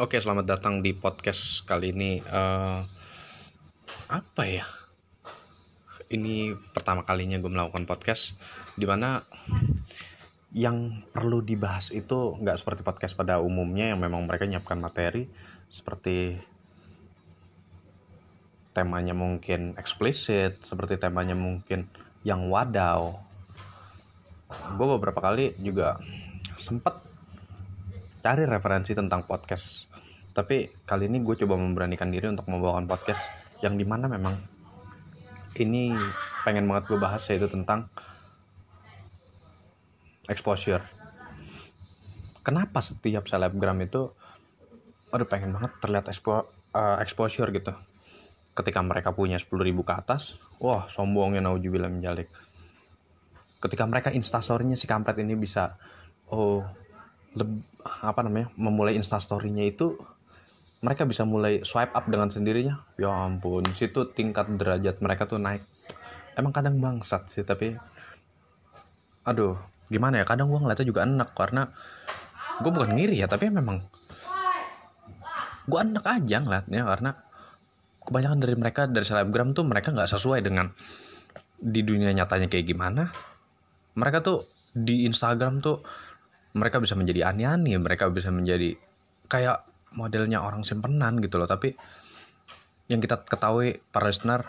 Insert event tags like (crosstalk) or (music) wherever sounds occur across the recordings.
Oke, selamat datang di podcast kali ini. Uh, apa ya? Ini pertama kalinya gue melakukan podcast, di mana yang perlu dibahas itu nggak seperti podcast pada umumnya yang memang mereka nyiapkan materi seperti temanya mungkin eksplisit, seperti temanya mungkin yang wadaw. Gue beberapa kali juga sempet cari referensi tentang podcast. Tapi kali ini gue coba memberanikan diri untuk membawakan podcast yang di mana memang ini pengen banget gue bahas yaitu tentang exposure. Kenapa setiap selebgram itu aduh pengen banget terlihat expo, uh, exposure gitu? Ketika mereka punya 10 ribu ke atas wah sombongnya naujubillah menjalik. Ketika mereka instastorynya si kampret ini bisa oh leb, apa namanya memulai instastorynya itu mereka bisa mulai swipe up dengan sendirinya. Ya ampun situ tingkat derajat mereka tuh naik. Emang kadang bangsat sih tapi aduh gimana ya kadang gue ngeliatnya juga enak karena gue bukan ngiri ya tapi memang gue enak aja ngeliatnya karena kebanyakan dari mereka dari selebgram tuh mereka nggak sesuai dengan di dunia nyatanya kayak gimana. Mereka tuh di Instagram tuh mereka bisa menjadi aneh-aneh mereka bisa menjadi kayak modelnya orang simpenan gitu loh. Tapi yang kita ketahui para listener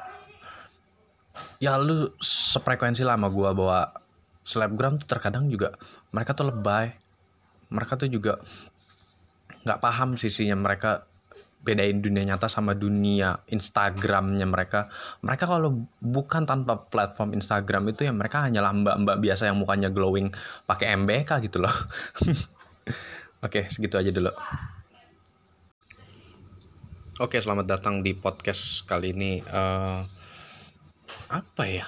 ya lu sefrekuensi lama gue bahwa selebgram tuh terkadang juga mereka tuh lebay. Mereka tuh juga nggak paham sisinya mereka bedain dunia nyata sama dunia Instagramnya mereka. Mereka kalau bukan tanpa platform Instagram itu ya mereka hanya mbak-mbak biasa yang mukanya glowing pakai MBK gitu loh. (laughs) Oke segitu aja dulu. Oke selamat datang di podcast kali ini. Uh, apa ya?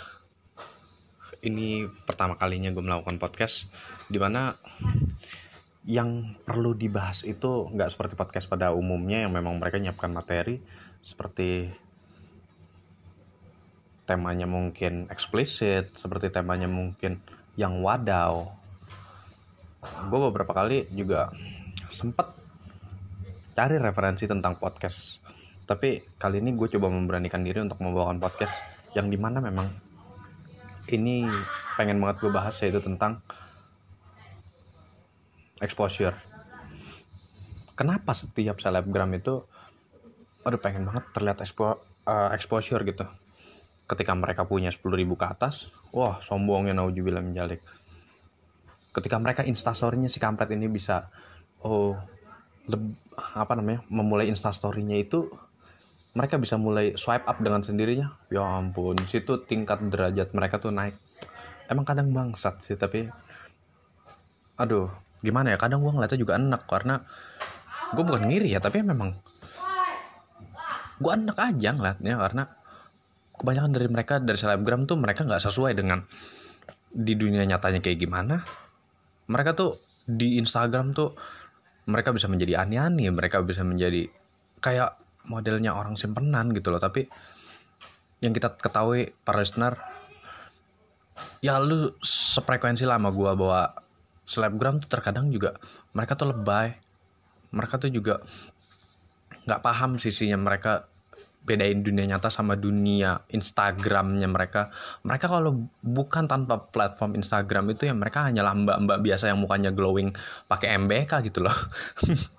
Ini pertama kalinya gue melakukan podcast di mana yang perlu dibahas itu nggak seperti podcast pada umumnya yang memang mereka nyiapkan materi seperti temanya mungkin eksplisit seperti temanya mungkin yang wadaw. Gue beberapa kali juga sempet cari referensi tentang podcast. Tapi kali ini gue coba memberanikan diri untuk membawakan podcast yang di mana memang ini pengen banget gue bahas yaitu tentang exposure. Kenapa setiap selebgram itu aduh pengen banget terlihat expo, uh, exposure gitu? Ketika mereka punya 10 ribu ke atas wah sombongnya naujubillah menjalik ketika mereka instastorynya si kampret ini bisa oh leb, apa namanya memulai instastorynya itu mereka bisa mulai swipe up dengan sendirinya. Ya ampun situ tingkat derajat mereka tuh naik. Emang kadang bangsat sih tapi aduh gimana ya kadang gue ngeliatnya juga enak karena gue bukan ngiri ya tapi memang gue enak aja ngeliatnya karena kebanyakan dari mereka dari selebgram tuh mereka nggak sesuai dengan di dunia nyatanya kayak gimana. Mereka tuh di Instagram tuh mereka bisa menjadi aneh-aneh mereka bisa menjadi kayak modelnya orang simpenan gitu loh. Tapi yang kita ketahui para listener ya lu sefrekuensi lama gue bawa selebgram tuh terkadang juga mereka tuh lebay. Mereka tuh juga nggak paham sisinya mereka bedain dunia nyata sama dunia Instagramnya mereka. Mereka kalau bukan tanpa platform Instagram itu ya mereka hanya mbak-mbak biasa yang mukanya glowing pakai MBK gitu loh.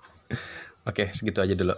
(laughs) Oke segitu aja dulu